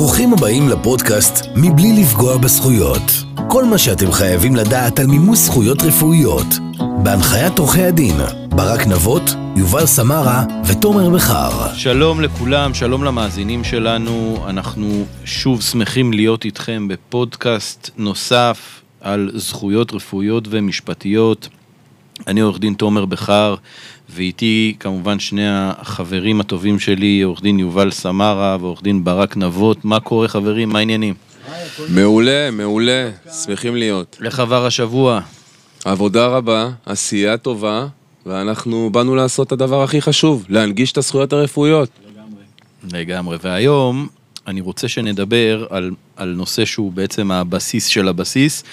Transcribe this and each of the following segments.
ברוכים הבאים לפודקאסט מבלי לפגוע בזכויות. כל מה שאתם חייבים לדעת על מימוש זכויות רפואיות. בהנחיית עורכי הדין, ברק נבות, יובל סמרה ותומר בכר. שלום לכולם, שלום למאזינים שלנו. אנחנו שוב שמחים להיות איתכם בפודקאסט נוסף על זכויות רפואיות ומשפטיות. אני עורך דין תומר בכר, ואיתי כמובן שני החברים הטובים שלי, עורך דין יובל סמרה ועורך דין ברק נבות. מה קורה חברים? מה העניינים? מעולה, מעולה, שמחים להיות. איך עבר השבוע? עבודה רבה, עשייה טובה, ואנחנו באנו לעשות את הדבר הכי חשוב, להנגיש את הזכויות הרפואיות. לגמרי. והיום אני רוצה שנדבר על, על נושא שהוא בעצם הבסיס של הבסיס,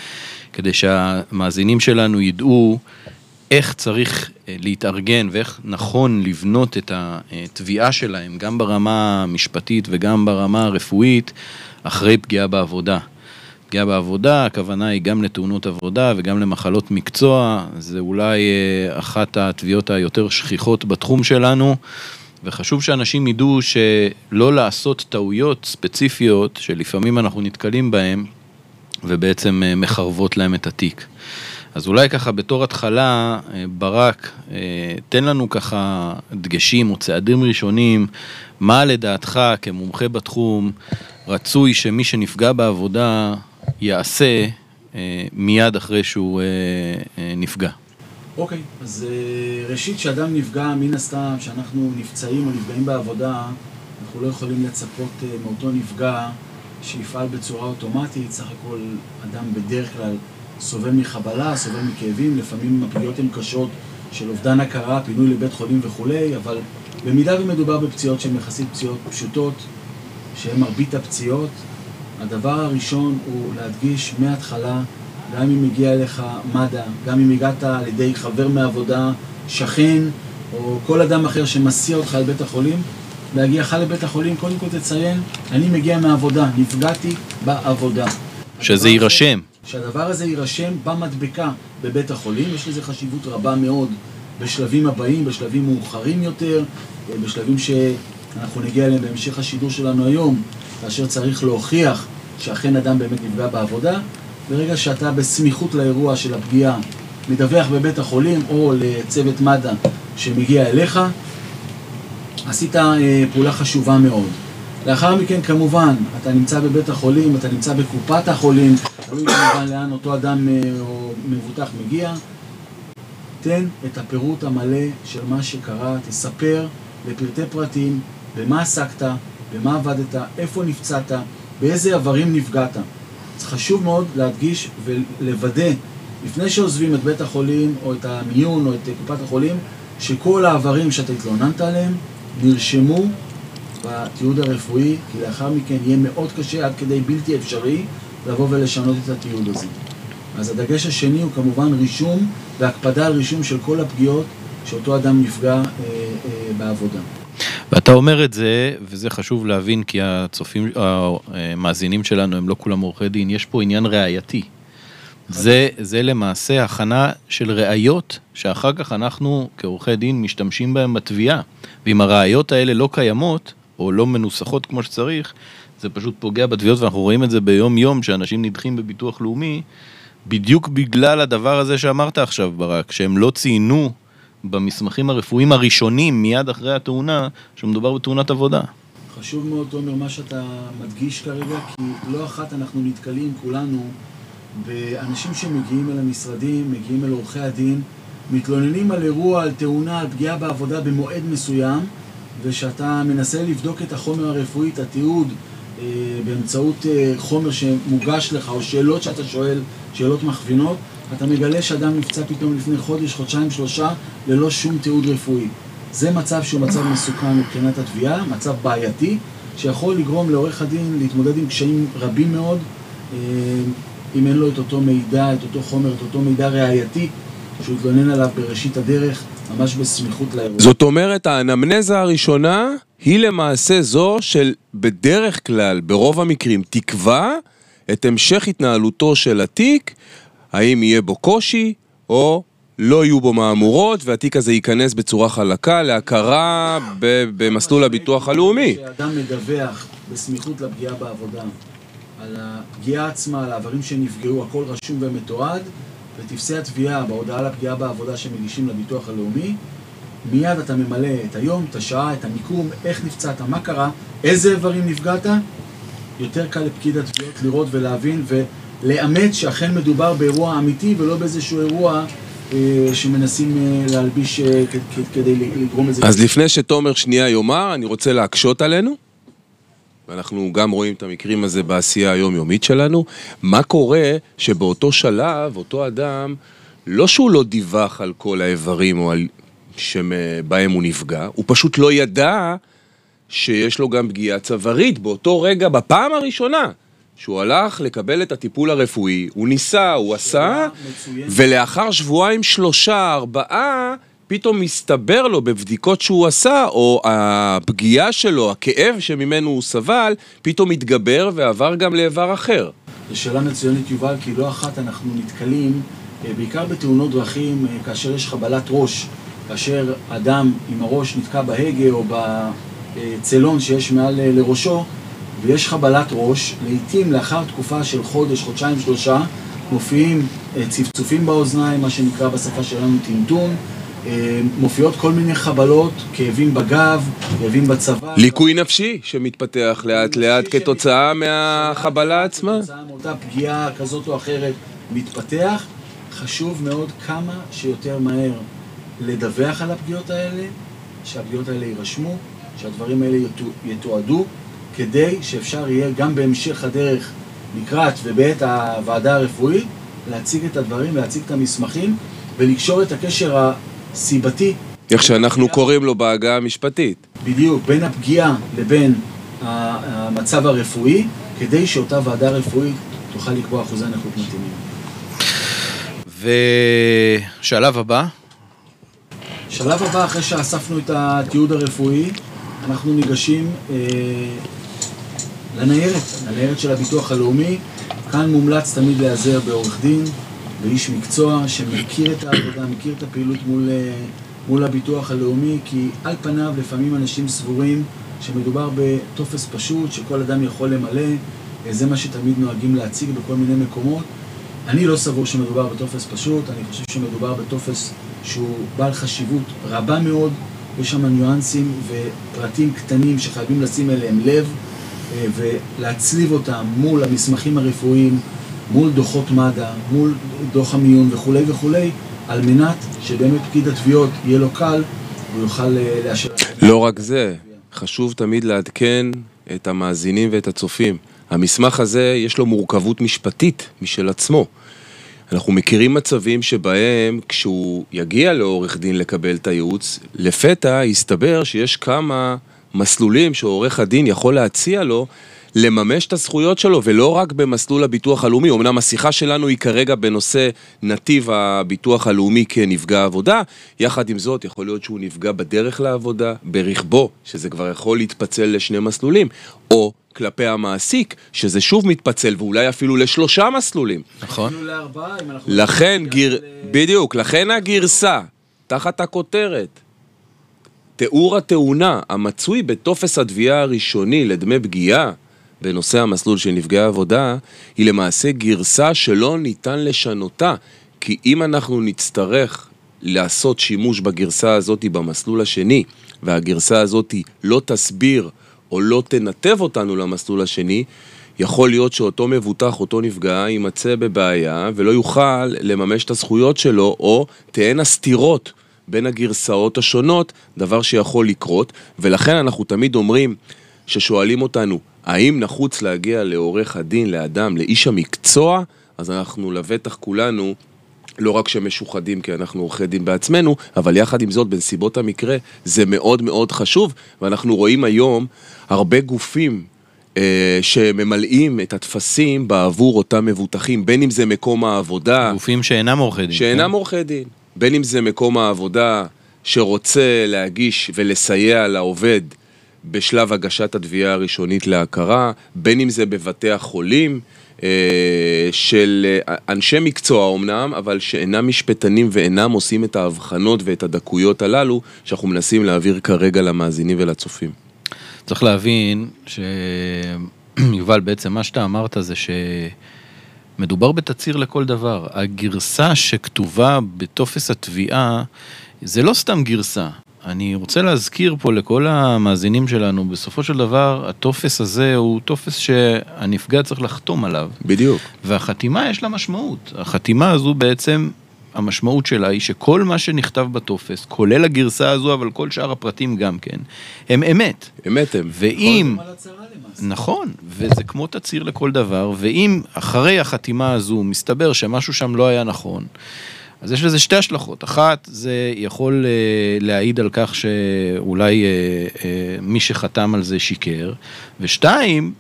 כדי שהמאזינים שלנו ידעו איך צריך אה, להתארגן ואיך נכון לבנות את התביעה שלהם, גם ברמה המשפטית וגם ברמה הרפואית, אחרי פגיעה בעבודה. פגיעה בעבודה, הכוונה היא גם לתאונות עבודה וגם למחלות מקצוע, זה אולי אה, אחת התביעות היותר שכיחות בתחום שלנו, וחשוב שאנשים ידעו שלא לעשות טעויות ספציפיות שלפעמים אנחנו נתקלים בהן ובעצם אה, מחרבות להם את התיק. אז אולי ככה בתור התחלה, אה, ברק, תן לנו ככה דגשים או צעדים ראשונים, מה לדעתך כמומחה בתחום רצוי שמי שנפגע בעבודה יעשה אה, מיד אחרי שהוא אה, אה, נפגע. אוקיי, okay, אז אה, ראשית, כשאדם נפגע, מן הסתם, כשאנחנו נפצעים או נפגעים בעבודה, אנחנו לא יכולים לצפות אה, מאותו נפגע שיפעל בצורה אוטומטית. סך הכל, אדם בדרך כלל סובל מחבלה, סובל מכאבים, לפעמים הפגיעות הן קשות של אובדן הכרה, פינוי לבית חולים וכולי, אבל במידה ומדובר בפציעות שהן יחסית פציעות פשוטות, שהן מרבית הפציעות, הדבר הראשון הוא להדגיש מההתחלה, גם אם הגיע אליך מד"א, גם אם הגעת על ידי חבר מעבודה, שכן, או כל אדם אחר שמסיע אותך לבית החולים, בהגיעך לבית החולים, קודם כל תציין, אני מגיע מהעבודה, נפגעתי בעבודה. שזה יירשם. שהדבר הזה יירשם במדבקה בבית החולים, יש לזה חשיבות רבה מאוד בשלבים הבאים, בשלבים מאוחרים יותר, בשלבים שאנחנו נגיע אליהם בהמשך השידור שלנו היום, כאשר צריך להוכיח שאכן אדם באמת נפגע בעבודה. ברגע שאתה בסמיכות לאירוע של הפגיעה מדווח בבית החולים או לצוות מד"א שמגיע אליך, עשית אה, פעולה חשובה מאוד. לאחר מכן כמובן, אתה נמצא בבית החולים, אתה נמצא בקופת החולים, תלוי כמובן לאן אותו אדם אה, או מבוטח מגיע. תן את הפירוט המלא של מה שקרה, תספר לפרטי פרטים במה עסקת, במה עבדת, איפה נפצעת, באיזה איברים נפגעת. אז חשוב מאוד להדגיש ולוודא, לפני שעוזבים את בית החולים או את המיון או את קופת החולים, שכל האיברים שאתה התלוננת עליהם נרשמו בתיעוד הרפואי, כי לאחר מכן יהיה מאוד קשה עד כדי בלתי אפשרי לבוא ולשנות את התיעוד הזה. אז הדגש השני הוא כמובן רישום והקפדה על רישום של כל הפגיעות שאותו אדם נפגע אה, אה, בעבודה. ואתה אומר את זה, וזה חשוב להבין, כי הצופים, המאזינים שלנו הם לא כולם עורכי דין, יש פה עניין ראייתי. זה, זה למעשה הכנה של ראיות, שאחר כך אנחנו כעורכי דין משתמשים בהן בתביעה. ואם הראיות האלה לא קיימות, או לא מנוסחות כמו שצריך, זה פשוט פוגע בתביעות, ואנחנו רואים את זה ביום יום, שאנשים נדחים בביטוח לאומי, בדיוק בגלל הדבר הזה שאמרת עכשיו, ברק, שהם לא ציינו במסמכים הרפואיים הראשונים מיד אחרי התאונה, שמדובר בתאונת עבודה. חשוב מאוד, תומר, מה שאתה מדגיש כרגע, כי לא אחת אנחנו נתקלים כולנו באנשים שמגיעים אל המשרדים, מגיעים אל עורכי הדין, מתלוננים על אירוע, על תאונה, על פגיעה בעבודה במועד מסוים, ושאתה מנסה לבדוק את החומר הרפואי, את התיעוד, באמצעות אה, חומר שמוגש לך, או שאלות שאתה שואל, שאלות מכווינות, אתה מגלה שאדם נפצע פתאום לפני חודש, חודשיים, שלושה, ללא שום תיעוד רפואי. זה מצב שהוא מצב מסוכן מבחינת התביעה, מצב בעייתי, שיכול לגרום לעורך הדין להתמודד עם קשיים רבים מאוד, אה, אם אין לו את אותו מידע, את אותו חומר, את אותו מידע ראייתי, שהוא התלונן עליו בראשית הדרך, ממש בסמיכות לאירוע. זאת אומרת, האנמנזה הראשונה היא למעשה זו של בדרך כלל, ברוב המקרים, תקבע את המשך התנהלותו של התיק האם יהיה בו קושי, או לא יהיו בו מהמורות, והתיק הזה ייכנס בצורה חלקה להכרה במסלול הביטוח הלאומי. כשאדם מדווח בסמיכות לפגיעה בעבודה. על הפגיעה עצמה, על האיברים שנפגעו, הכל רשום ומתועד, וטפסי התביעה בהודעה על הפגיעה בעבודה שמגישים לביטוח הלאומי, מיד אתה ממלא את היום, את השעה, את המיקום, איך נפצעת, מה קרה, איזה איברים נפגעת, יותר קל לפקיד התביעות לראות ולהבין ולאמת שאכן מדובר באירוע אמיתי ולא באיזשהו אירוע אה, שמנסים אה, להלביש אה, כדי לגרום לזה. אז לפני שתומר שנייה יאמר, אני רוצה להקשות עלינו, ואנחנו גם רואים את המקרים הזה בעשייה היומיומית שלנו, מה קורה שבאותו שלב, אותו אדם, לא שהוא לא דיווח על כל האיברים או על... שבהם הוא נפגע, הוא פשוט לא ידע שיש לו גם פגיעה צווארית באותו רגע, בפעם הראשונה. שהוא הלך לקבל את הטיפול הרפואי, הוא ניסה, הוא עשה, מצוינת. ולאחר שבועיים, שלושה, ארבעה, פתאום מסתבר לו בבדיקות שהוא עשה, או הפגיעה שלו, הכאב שממנו הוא סבל, פתאום התגבר ועבר גם לאיבר אחר. זו שאלה מצוינת יובל, כי לא אחת אנחנו נתקלים, אה, בעיקר בתאונות דרכים, אה, כאשר יש חבלת ראש, כאשר אדם עם הראש נתקע בהגה או בצלון שיש מעל אה, לראשו, ויש חבלת ראש, לעיתים לאחר תקופה של חודש, חודשיים, שלושה, מופיעים אה, צפצופים באוזניים, מה שנקרא בשפה שלנו טינטון, אה, מופיעות כל מיני חבלות, כאבים בגב, כאבים בצבא. ליקוי נפשי שמתפתח לאט לאט כתוצאה מהחבלה עצמה. כתוצאה מאותה פגיעה כזאת או אחרת מתפתח, חשוב מאוד כמה שיותר מהר לדווח על הפגיעות האלה, שהפגיעות האלה יירשמו, שהדברים האלה יתו- יתועדו, כדי שאפשר יהיה גם בהמשך הדרך לקראת ובעת הוועדה הרפואית להציג את הדברים, להציג את המסמכים ולקשור את הקשר הסיבתי איך שאנחנו קוראים לו בעגה המשפטית. בדיוק, בין הפגיעה לבין המצב הרפואי, כדי שאותה ועדה רפואית תוכל לקבוע אחוזי נכות מתאימים. ושלב הבא, שלב הבא, אחרי שאספנו את התיעוד הרפואי, אנחנו ניגשים אה, לניירת, לניירת של הביטוח הלאומי. כאן מומלץ תמיד להיעזר בעורך דין, באיש מקצוע שמכיר את העבודה, מכיר את הפעילות מול, אה, מול הביטוח הלאומי, כי על פניו לפעמים אנשים סבורים שמדובר בטופס פשוט שכל אדם יכול למלא, אה, זה מה שתמיד נוהגים להציג בכל מיני מקומות. אני לא סבור שמדובר בטופס פשוט, אני חושב שמדובר בטופס שהוא בעל חשיבות רבה מאוד, יש שם ניואנסים ופרטים קטנים שחייבים לשים אליהם לב אה, ולהצליב אותם מול המסמכים הרפואיים, מול דוחות מד"א, מול דוח המיון וכולי וכולי, על מנת שבאמת פקיד התביעות יהיה לו קל והוא יוכל אה, לאשר. לא רק זה, חשוב תמיד לעדכן את המאזינים ואת הצופים. המסמך הזה יש לו מורכבות משפטית משל עצמו. אנחנו מכירים מצבים שבהם כשהוא יגיע לעורך דין לקבל את הייעוץ, לפתע יסתבר שיש כמה מסלולים שעורך הדין יכול להציע לו לממש את הזכויות שלו, ולא רק במסלול הביטוח הלאומי. אמנם השיחה שלנו היא כרגע בנושא נתיב הביטוח הלאומי כנפגע עבודה, יחד עם זאת יכול להיות שהוא נפגע בדרך לעבודה, ברכבו, שזה כבר יכול להתפצל לשני מסלולים, או כלפי המעסיק, שזה שוב מתפצל, ואולי אפילו לשלושה מסלולים. נכון? אפילו לארבעה, אם אנחנו... לכן, גיר... ל- בדיוק, לכן הגרסה, תחת הכותרת, תיאור התאונה המצוי בטופס התביעה הראשוני לדמי פגיעה בנושא המסלול של נפגעי עבודה, היא למעשה גרסה שלא ניתן לשנותה, כי אם אנחנו נצטרך לעשות שימוש בגרסה הזאת במסלול השני, והגרסה הזאת לא תסביר או לא תנתב אותנו למסלול השני, יכול להיות שאותו מבוטח, אותו נפגע, יימצא בבעיה ולא יוכל לממש את הזכויות שלו, או תהיינה סתירות בין הגרסאות השונות, דבר שיכול לקרות, ולכן אנחנו תמיד אומרים, ששואלים אותנו, האם נחוץ להגיע לעורך הדין, לאדם, לאיש המקצוע, אז אנחנו לבטח כולנו לא רק שמשוחדים כי אנחנו עורכי דין בעצמנו, אבל יחד עם זאת, בנסיבות המקרה, זה מאוד מאוד חשוב, ואנחנו רואים היום הרבה גופים אה, שממלאים את הטפסים בעבור אותם מבוטחים, בין אם זה מקום העבודה, גופים שאינם עורכי דין. שאינם עורכי דין, בין אם זה מקום העבודה שרוצה להגיש ולסייע לעובד בשלב הגשת התביעה הראשונית להכרה, בין אם זה בבתי החולים, של אה, אנשי מקצוע אמנם, אבל שאינם משפטנים ואינם עושים את ההבחנות ואת הדקויות הללו שאנחנו מנסים להעביר כרגע למאזינים ולצופים. צריך להבין שיובל, בעצם מה שאתה אמרת זה שמדובר בתצהיר לכל דבר. הגרסה שכתובה בטופס התביעה זה לא סתם גרסה. אני רוצה להזכיר פה לכל המאזינים שלנו, בסופו של דבר, הטופס הזה הוא טופס שהנפגע צריך לחתום עליו. בדיוק. והחתימה יש לה משמעות. החתימה הזו בעצם, המשמעות שלה היא שכל מה שנכתב בטופס, כולל הגרסה הזו, אבל כל שאר הפרטים גם כן, הם אמת. אמת הם. ואם... למעשה. נכון, וזה כמו תצהיר לכל דבר, ואם אחרי החתימה הזו מסתבר שמשהו שם לא היה נכון, אז יש לזה שתי השלכות. אחת, זה יכול אה, להעיד על כך שאולי אה, אה, מי שחתם על זה שיקר, ושתיים,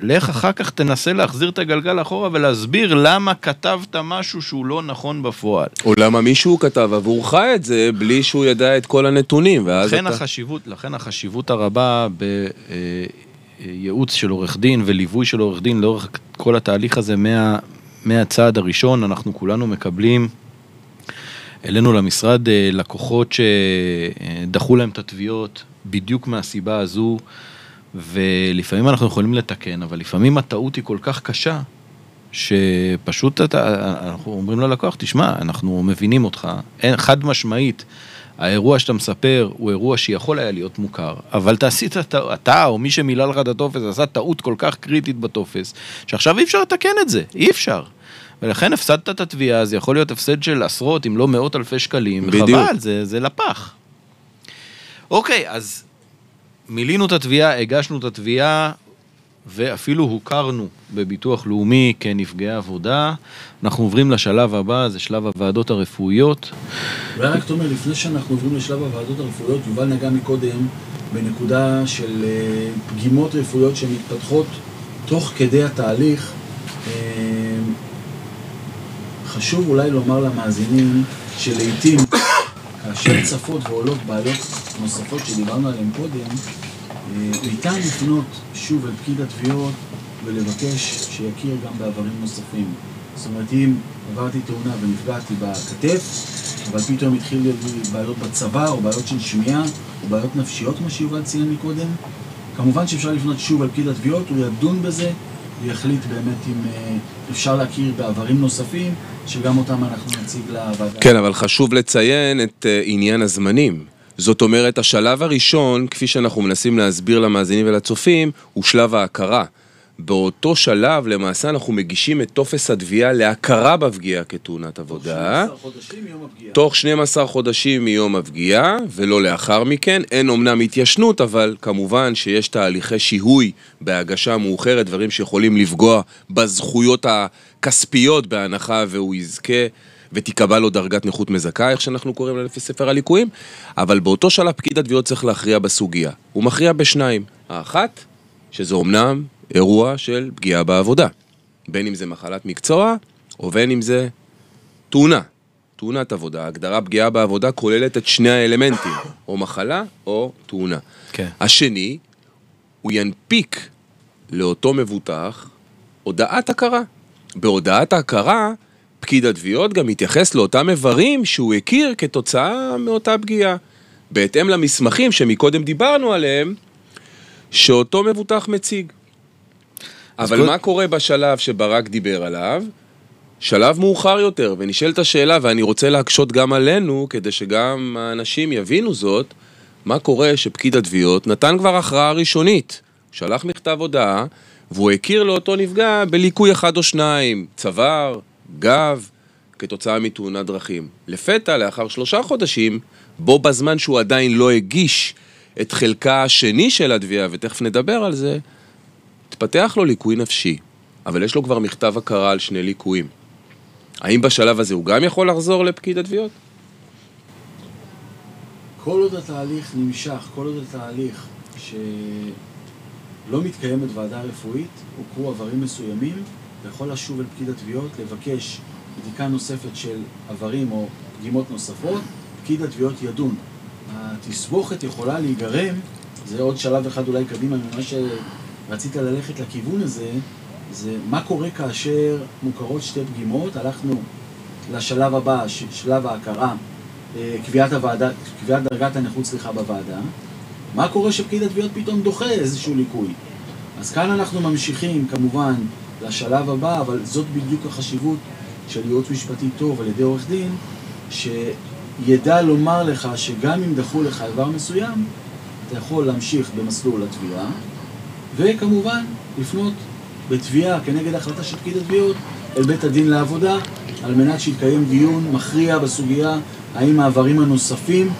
לך אחר כך תנסה להחזיר את הגלגל אחורה ולהסביר למה כתבת משהו שהוא לא נכון בפועל. או למה מישהו כתב עבורך את זה בלי שהוא ידע את כל הנתונים, ואז לכן אתה... החשיבות, לכן החשיבות הרבה בייעוץ של עורך דין וליווי של עורך דין לאורך כל התהליך הזה מה, מהצעד הראשון, אנחנו כולנו מקבלים אלינו למשרד אה, לקוחות שדחו להם את התביעות בדיוק מהסיבה הזו, ולפעמים אנחנו יכולים לתקן, אבל לפעמים הטעות היא כל כך קשה, שפשוט אתה, אנחנו אומרים ללקוח, תשמע, אנחנו מבינים אותך, אין, חד משמעית, האירוע שאתה מספר הוא אירוע שיכול היה להיות מוכר, אבל אתה עשית, אתה או מי שמילא לך את הטופס עשה טעות כל כך קריטית בטופס, שעכשיו אי אפשר לתקן את זה, אי אפשר. ולכן הפסדת את התביעה, זה יכול להיות הפסד של עשרות אם לא מאות אלפי שקלים, בדיוק. וחבל, זה, זה לפח. אוקיי, אז מילינו את התביעה, הגשנו את התביעה, ואפילו הוכרנו בביטוח לאומי כנפגעי עבודה. אנחנו עוברים לשלב הבא, זה שלב הוועדות הרפואיות. אולי רק תומר, לפני שאנחנו עוברים לשלב הוועדות הרפואיות, יובל נגע מקודם בנקודה של אה, פגימות רפואיות שמתפתחות תוך כדי התהליך. חשוב אולי לומר למאזינים שלעיתים כאשר צפות ועולות בעיות נוספות שדיברנו עליהן קודם, אה, ניתן לפנות שוב אל פקיד התביעות ולבקש שיכיר גם בעברים נוספים. זאת אומרת, אם עברתי תאונה ונפגעתי בכתף, אבל פתאום התחיל לי בעיות בצבא, או בעיות של שמיעה, או בעיות נפשיות, כמו שיובל ציין מקודם, כמובן שאפשר לפנות שוב אל פקיד התביעות, הוא ידון בזה, ויחליט באמת אם אה, אפשר להכיר בעברים נוספים, שגם אותם אנחנו נציג לוועדה. כן, אבל חשוב לציין את uh, עניין הזמנים. זאת אומרת, השלב הראשון, כפי שאנחנו מנסים להסביר למאזינים ולצופים, הוא שלב ההכרה. באותו שלב, למעשה, אנחנו מגישים את טופס התביעה להכרה בפגיעה כתאונת עבודה. 12 חודשים מיום הפגיעה. תוך 12 חודשים מיום הפגיעה, ולא לאחר מכן. אין אומנם התיישנות, אבל כמובן שיש תהליכי שיהוי בהגשה מאוחרת, דברים שיכולים לפגוע בזכויות הכספיות בהנחה והוא יזכה. ותיקבע לו דרגת נכות מזכה, איך שאנחנו קוראים לה לפי ספר הליקויים, אבל באותו שלב פקיד התביעות צריך להכריע בסוגיה. הוא מכריע בשניים. האחת, שזה אומנם אירוע של פגיעה בעבודה. בין אם זה מחלת מקצוע, או בין אם זה תאונה. תאונת עבודה. הגדרה פגיעה בעבודה כוללת את שני האלמנטים, או מחלה או תאונה. כן. השני, הוא ינפיק לאותו מבוטח הודעת הכרה. בהודעת ההכרה, פקיד התביעות גם מתייחס לאותם איברים שהוא הכיר כתוצאה מאותה פגיעה. בהתאם למסמכים שמקודם דיברנו עליהם, שאותו מבוטח מציג. אבל קוד- מה קורה בשלב שברק דיבר עליו? שלב מאוחר יותר, ונשאלת השאלה, ואני רוצה להקשות גם עלינו, כדי שגם האנשים יבינו זאת, מה קורה שפקיד התביעות נתן כבר הכרעה ראשונית, שלח מכתב הודעה, והוא הכיר לאותו נפגע בליקוי אחד או שניים, צוואר, גב, כתוצאה מתאונת דרכים. לפתע, לאחר שלושה חודשים, בו בזמן שהוא עדיין לא הגיש את חלקה השני של התביעה, ותכף נדבר על זה, התפתח לו ליקוי נפשי, אבל יש לו כבר מכתב הכרה על שני ליקויים. האם בשלב הזה הוא גם יכול לחזור לפקיד התביעות? כל עוד התהליך נמשך, כל עוד התהליך שלא מתקיימת ועדה רפואית, הוכרו עברים מסוימים, אתה יכול לשוב אל פקיד התביעות, לבקש בדיקה נוספת של עברים או פגימות נוספות, פקיד התביעות ידון. התסבוכת יכולה להיגרם, זה עוד שלב אחד אולי קדימה ממה שרצית ללכת לכיוון הזה, זה מה קורה כאשר מוכרות שתי פגימות, הלכנו לשלב הבא, שלב ההכרה, אה, קביעת הוועדה, קביעת דרגת הנכות, סליחה, בוועדה, מה קורה שפקיד התביעות פתאום דוחה איזשהו ליקוי? אז כאן אנחנו ממשיכים כמובן לשלב הבא, אבל זאת בדיוק החשיבות של ייעוץ משפטי טוב על ידי עורך דין, שידע לומר לך שגם אם דחו לך איבר מסוים, אתה יכול להמשיך במסלול התביעה, וכמובן לפנות בתביעה כנגד החלטה של פקיד התביעות אל בית הדין לעבודה, על מנת שיתקיים דיון מכריע בסוגיה האם העברים הנוספים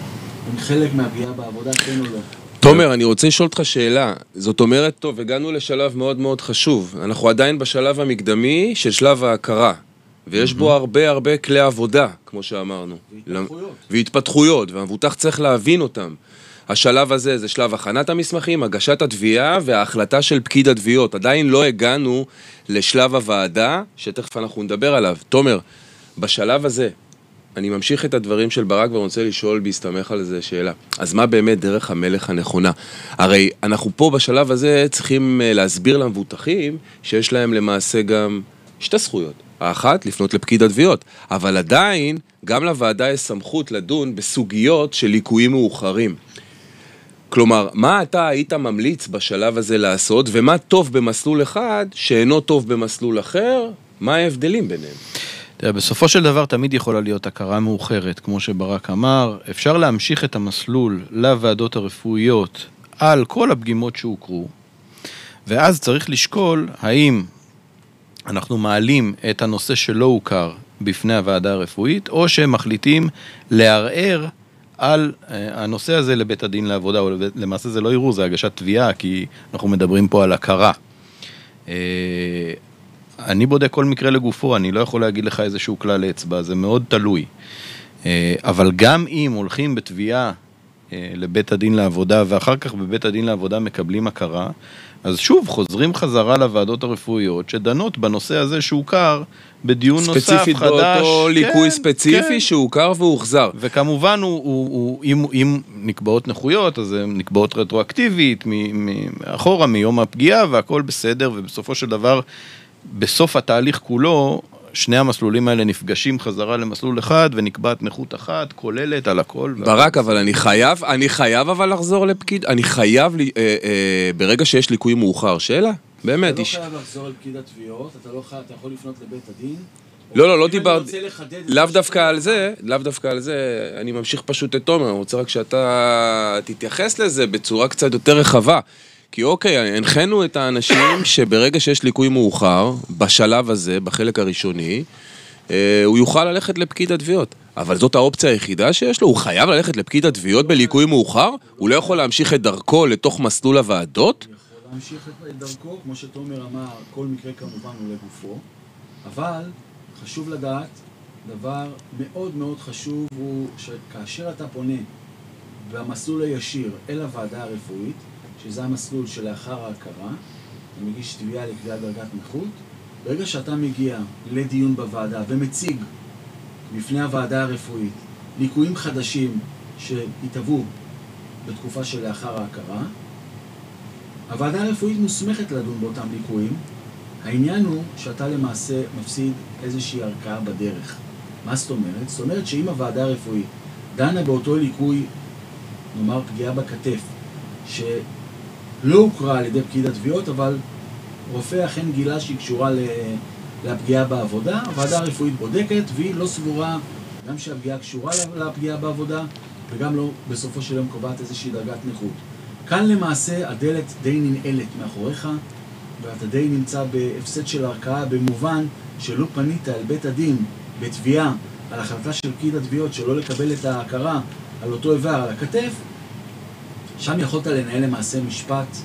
הם חלק מהפגיעה בעבודה, כן או לא. תומר, אני רוצה לשאול אותך שאלה. זאת אומרת, טוב, הגענו לשלב מאוד מאוד חשוב. אנחנו עדיין בשלב המקדמי של שלב ההכרה. ויש בו הרבה הרבה כלי עבודה, כמו שאמרנו. והתפתחויות. והתפתחויות, והמבוטח צריך להבין אותם. השלב הזה זה שלב הכנת המסמכים, הגשת התביעה וההחלטה של פקיד התביעות. עדיין לא הגענו לשלב הוועדה, שתכף אנחנו נדבר עליו. תומר, בשלב הזה, אני ממשיך את הדברים של ברק ורוצה לשאול בהסתמך על זה שאלה. אז מה באמת דרך המלך הנכונה? הרי אנחנו פה בשלב הזה צריכים אה, להסביר למבוטחים שיש להם למעשה גם שתי זכויות. האחת, לפנות לפקיד התביעות, אבל עדיין, גם לוועדה יש סמכות לדון בסוגיות של ליקויים מאוחרים. כלומר, מה אתה היית ממליץ בשלב הזה לעשות, ומה טוב במסלול אחד שאינו טוב במסלול אחר? מה ההבדלים ביניהם? תראה, בסופו של דבר תמיד יכולה להיות הכרה מאוחרת, כמו שברק אמר. אפשר להמשיך את המסלול לוועדות הרפואיות על כל הפגימות שהוכרו, ואז צריך לשקול האם אנחנו מעלים את הנושא שלא הוכר בפני הוועדה הרפואית, או שהם מחליטים לערער על אה, הנושא הזה לבית הדין לעבודה, או למעשה זה לא ערעור, זה הגשת תביעה, כי אנחנו מדברים פה על הכרה. אה, אני בודק כל מקרה לגופו, אני לא יכול להגיד לך איזשהו כלל אצבע, זה מאוד תלוי. אה, אבל גם אם הולכים בתביעה לבית הדין לעבודה, ואחר כך בבית הדין לעבודה מקבלים הכרה, אז שוב חוזרים חזרה לוועדות הרפואיות שדנות בנושא הזה שהוכר בדיון נוסף, חדש. ספציפית באותו ליקוי כן, ספציפי כן. שהוכר והוחזר. וכמובן, הוא, הוא, הוא, אם, אם נקבעות נכויות, אז הן נקבעות רטרואקטיבית, מאחורה, מיום הפגיעה, והכל בסדר, ובסופו של דבר, בסוף התהליך כולו, שני המסלולים האלה נפגשים חזרה למסלול אחד, ונקבעת נכות אחת, כוללת על הכל. ברק, אבל אני חייב, אני חייב אבל לחזור לפקיד, אני חייב, לי- אה, אה, ברגע שיש ליקוי מאוחר, שאלה, באמת, אתה לא איש... חייב לחזור אל פקיד התביעות, אתה לא חייב, אתה יכול לפנות לבית הדין. לא, לא, לא דיברתי, לאו דווקא על זה, לאו דווקא על זה, אני ממשיך פשוט את תומר, אני רוצה רק שאתה תתייחס לזה בצורה קצת יותר רחבה. כי אוקיי, הנחינו את האנשים שברגע שיש ליקוי מאוחר, בשלב הזה, בחלק הראשוני, אה, הוא יוכל ללכת לפקיד התביעות. אבל זאת האופציה היחידה שיש לו? הוא חייב ללכת לפקיד התביעות בליקוי מאוחר? הוא לא יכול להמשיך את דרכו לתוך מסלול הוועדות? הוא יכול להמשיך את דרכו, כמו שתומר אמר, כל מקרה כמובן הוא לגופו, אבל חשוב לדעת, דבר מאוד מאוד חשוב הוא שכאשר אתה פונה במסלול הישיר אל הוועדה הרפואית, שזה המסלול שלאחר ההכרה, אתה מגיש תביעה לקביעת דרגת נכות, ברגע שאתה מגיע לדיון בוועדה ומציג בפני הוועדה הרפואית ליקויים חדשים שהתהוו בתקופה שלאחר ההכרה, הוועדה הרפואית מוסמכת לדון באותם ליקויים. העניין הוא שאתה למעשה מפסיד איזושהי ערכאה בדרך. מה זאת אומרת? זאת אומרת שאם הוועדה הרפואית דנה באותו ליקוי, נאמר פגיעה בכתף, שלא הוכרה על ידי פקיד התביעות, אבל רופא אכן גילה שהיא קשורה לפגיעה בעבודה, הוועדה הרפואית בודקת והיא לא סבורה גם שהפגיעה קשורה לפגיעה בעבודה וגם לא בסופו של יום קובעת איזושהי דרגת נכות. כאן למעשה הדלת די ננעלת מאחוריך ואתה די נמצא בהפסד של ערכאה במובן שלא פנית אל בית הדין בתביעה על החלטה של פקיד התביעות שלא לקבל את ההכרה על אותו איבר על הכתף, שם יכולת לנהל למעשה משפט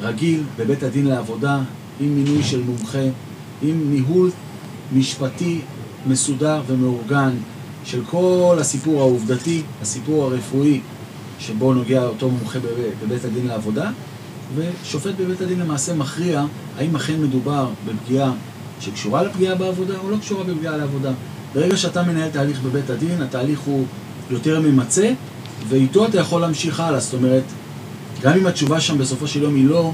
רגיל בבית הדין לעבודה, עם מינוי של מומחה, עם ניהול משפטי מסודר ומאורגן של כל הסיפור העובדתי, הסיפור הרפואי שבו נוגע אותו מומחה בב- בבית הדין לעבודה, ושופט בבית הדין למעשה מכריע האם אכן מדובר בפגיעה שקשורה לפגיעה בעבודה או לא קשורה בפגיעה לעבודה. ברגע שאתה מנהל תהליך בבית הדין, התהליך הוא יותר ממצה, ואיתו אתה יכול להמשיך הלאה. זאת אומרת, גם אם התשובה שם בסופו של יום היא לא,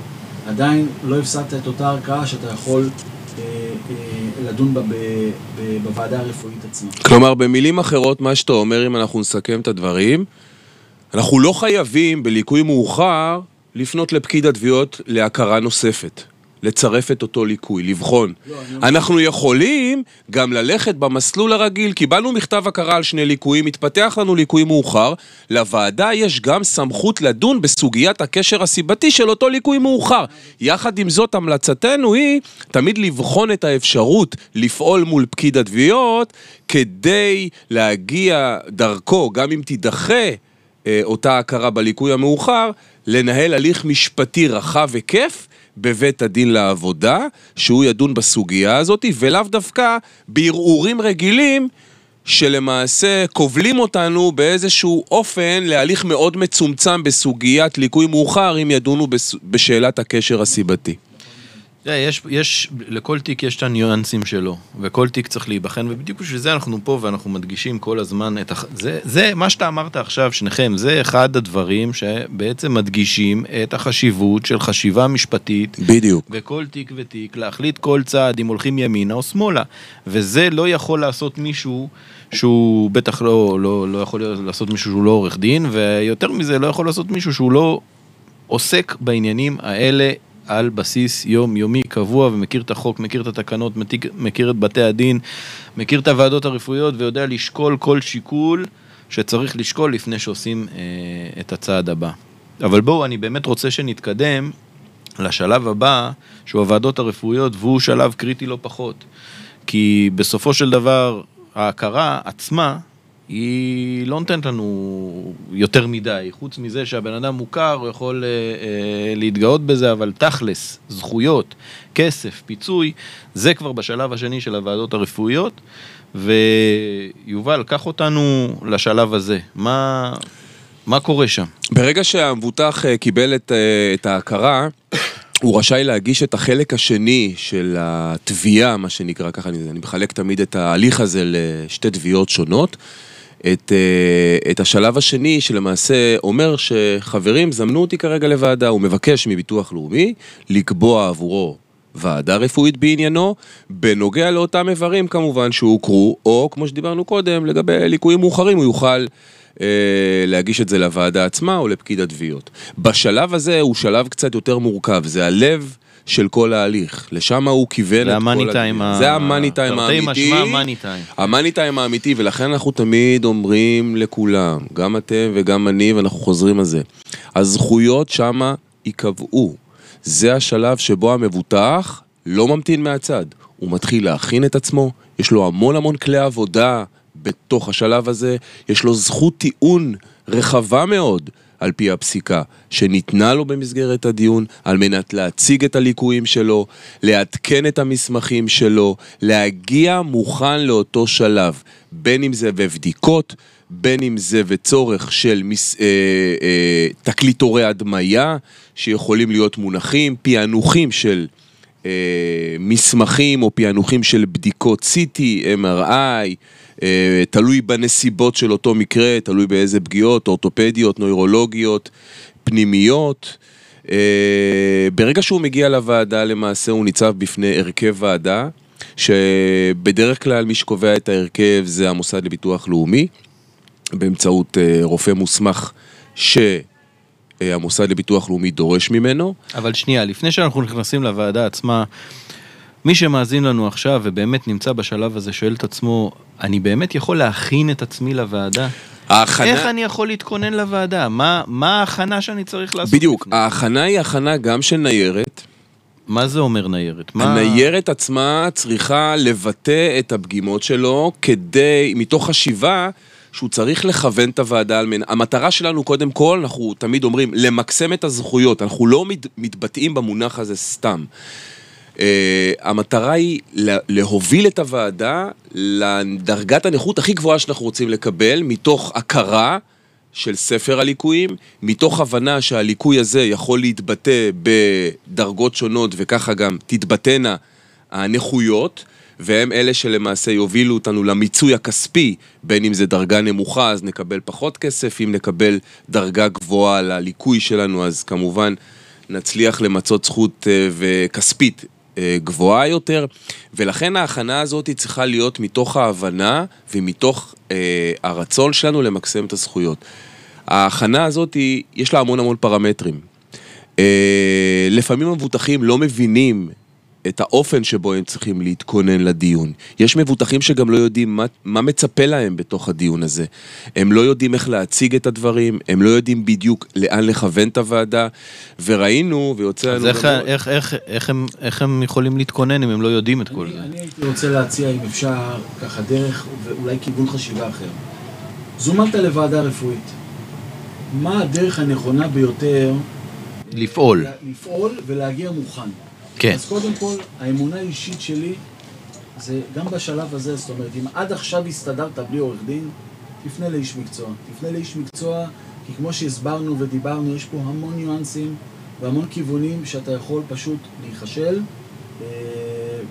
עדיין לא הפסדת את אותה ערכאה שאתה יכול אה, אה, לדון בה ב, ב, בוועדה הרפואית עצמה. כלומר, במילים אחרות, מה שאתה אומר, אם אנחנו נסכם את הדברים, אנחנו לא חייבים בליקוי מאוחר לפנות לפקיד התביעות להכרה נוספת. לצרף את אותו ליקוי, לבחון. לא, אנחנו יכולים גם ללכת במסלול הרגיל, קיבלנו מכתב הכרה על שני ליקויים, התפתח לנו ליקוי מאוחר, לוועדה יש גם סמכות לדון בסוגיית הקשר הסיבתי של אותו ליקוי מאוחר. יחד עם זאת, המלצתנו היא תמיד לבחון את האפשרות לפעול מול פקיד התביעות, כדי להגיע דרכו, גם אם תידחה אה, אותה הכרה בליקוי המאוחר, לנהל הליך משפטי רחב היקף בבית הדין לעבודה, שהוא ידון בסוגיה הזאת, ולאו דווקא בערעורים רגילים שלמעשה כובלים אותנו באיזשהו אופן להליך מאוד מצומצם בסוגיית ליקוי מאוחר, אם ידונו בס- בשאלת הקשר הסיבתי. יש, יש, לכל תיק יש את הניואנסים שלו, וכל תיק צריך להיבחן, ובדיוק בשביל זה אנחנו פה ואנחנו מדגישים כל הזמן את הח... זה, זה, מה שאתה אמרת עכשיו, שניכם, זה אחד הדברים שבעצם מדגישים את החשיבות של חשיבה משפטית בדיוק. בכל תיק ותיק, להחליט כל צעד אם הולכים ימינה או שמאלה. וזה לא יכול לעשות מישהו שהוא בטח לא, לא, לא יכול לעשות מישהו שהוא לא עורך דין, ויותר מזה לא יכול לעשות מישהו שהוא לא עוסק בעניינים האלה על בסיס יומיומי קבוע ומכיר את החוק, מכיר את התקנות, מכיר את בתי הדין, מכיר את הוועדות הרפואיות ויודע לשקול כל שיקול שצריך לשקול לפני שעושים אה, את הצעד הבא. אבל בואו, אני באמת רוצה שנתקדם לשלב הבא, שהוא הוועדות הרפואיות, והוא שלב קריטי לא פחות. כי בסופו של דבר, ההכרה עצמה, היא לא נותנת לנו יותר מדי, חוץ מזה שהבן אדם מוכר, הוא יכול אה, אה, להתגאות בזה, אבל תכלס, זכויות, כסף, פיצוי, זה כבר בשלב השני של הוועדות הרפואיות. ויובל, קח אותנו לשלב הזה. מה, מה קורה שם? ברגע שהמבוטח אה, קיבל את, אה, את ההכרה, הוא רשאי להגיש את החלק השני של התביעה, מה שנקרא, ככה אני, אני מחלק תמיד את ההליך הזה לשתי תביעות שונות. את, אה, את השלב השני שלמעשה אומר שחברים, זמנו אותי כרגע לוועדה, הוא מבקש מביטוח לאומי לקבוע עבורו ועדה רפואית בעניינו, בנוגע לאותם איברים כמובן שהוכרו, או כמו שדיברנו קודם, לגבי ליקויים מאוחרים הוא יוכל אה, להגיש את זה לוועדה עצמה או לפקיד התביעות. בשלב הזה הוא שלב קצת יותר מורכב, זה הלב של כל ההליך, לשם הוא כיוון את זה כל המאני טיים. ה- זה המאני טיים תרתי האמיתי. משמע מאני טיים. המאני טיים האמיתי, ולכן אנחנו תמיד אומרים לכולם, גם אתם וגם אני, ואנחנו חוזרים על זה. הזכויות שמה ייקבעו. זה השלב שבו המבוטח לא ממתין מהצד. הוא מתחיל להכין את עצמו, יש לו המון המון כלי עבודה בתוך השלב הזה, יש לו זכות טיעון רחבה מאוד. על פי הפסיקה שניתנה לו במסגרת הדיון, על מנת להציג את הליקויים שלו, לעדכן את המסמכים שלו, להגיע מוכן לאותו שלב, בין אם זה בבדיקות, בין אם זה וצורך של מס, אה, אה, תקליטורי הדמיה, שיכולים להיות מונחים, פענוחים של אה, מסמכים או פענוחים של בדיקות CT, MRI, אה, תלוי בנסיבות של אותו מקרה, תלוי באיזה פגיעות, אורתופדיות, נוירולוגיות, פנימיות. אה, ברגע שהוא מגיע לוועדה למעשה הוא ניצב בפני הרכב ועדה, שבדרך כלל מי שקובע את ההרכב זה המוסד לביטוח לאומי, באמצעות אה, רופא מוסמך שהמוסד לביטוח לאומי דורש ממנו. אבל שנייה, לפני שאנחנו נכנסים לוועדה עצמה, מי שמאזין לנו עכשיו ובאמת נמצא בשלב הזה שואל את עצמו, אני באמת יכול להכין את עצמי לוועדה? ההכנה... איך אני יכול להתכונן לוועדה? מה, מה ההכנה שאני צריך לעשות? בדיוק, לפני? ההכנה היא הכנה גם של ניירת. מה זה אומר ניירת? מה... הניירת עצמה צריכה לבטא את הפגימות שלו כדי, מתוך חשיבה שהוא צריך לכוון את הוועדה על מנה. המטרה שלנו קודם כל, אנחנו תמיד אומרים, למקסם את הזכויות, אנחנו לא מת, מתבטאים במונח הזה סתם. Uh, המטרה היא לה- להוביל את הוועדה לדרגת הנכות הכי גבוהה שאנחנו רוצים לקבל, מתוך הכרה של ספר הליקויים, מתוך הבנה שהליקוי הזה יכול להתבטא בדרגות שונות וככה גם תתבטאנה הנכויות, והם אלה שלמעשה יובילו אותנו למיצוי הכספי, בין אם זה דרגה נמוכה אז נקבל פחות כסף, אם נקבל דרגה גבוהה לליקוי שלנו אז כמובן נצליח למצות זכות אה, וכספית גבוהה יותר, ולכן ההכנה הזאת צריכה להיות מתוך ההבנה ומתוך אה, הרצון שלנו למקסם את הזכויות. ההכנה הזאת, היא- יש לה המון המון פרמטרים. אה, לפעמים המבוטחים לא מבינים את האופן שבו הם צריכים להתכונן לדיון. יש מבוטחים שגם לא יודעים מה, מה מצפה להם בתוך הדיון הזה. הם לא יודעים איך להציג את הדברים, הם לא יודעים בדיוק לאן לכוון את הוועדה, וראינו, ויוצא לנו... אז איך, גם- איך, איך, איך, הם, איך הם יכולים להתכונן אם הם לא יודעים את כל אני, זה? אני הייתי רוצה להציע, אם אפשר, ככה דרך ואולי כיוון חשיבה אחר. זומנת לוועדה רפואית. מה הדרך הנכונה ביותר לפעול. לפעול ולהגיע מוכן. כן. אז קודם כל, האמונה האישית שלי, זה גם בשלב הזה, זאת אומרת, אם עד עכשיו הסתדרת בלי עורך דין, תפנה לאיש מקצוע. תפנה לאיש מקצוע, כי כמו שהסברנו ודיברנו, יש פה המון ניואנסים והמון כיוונים שאתה יכול פשוט להיכשל, אה,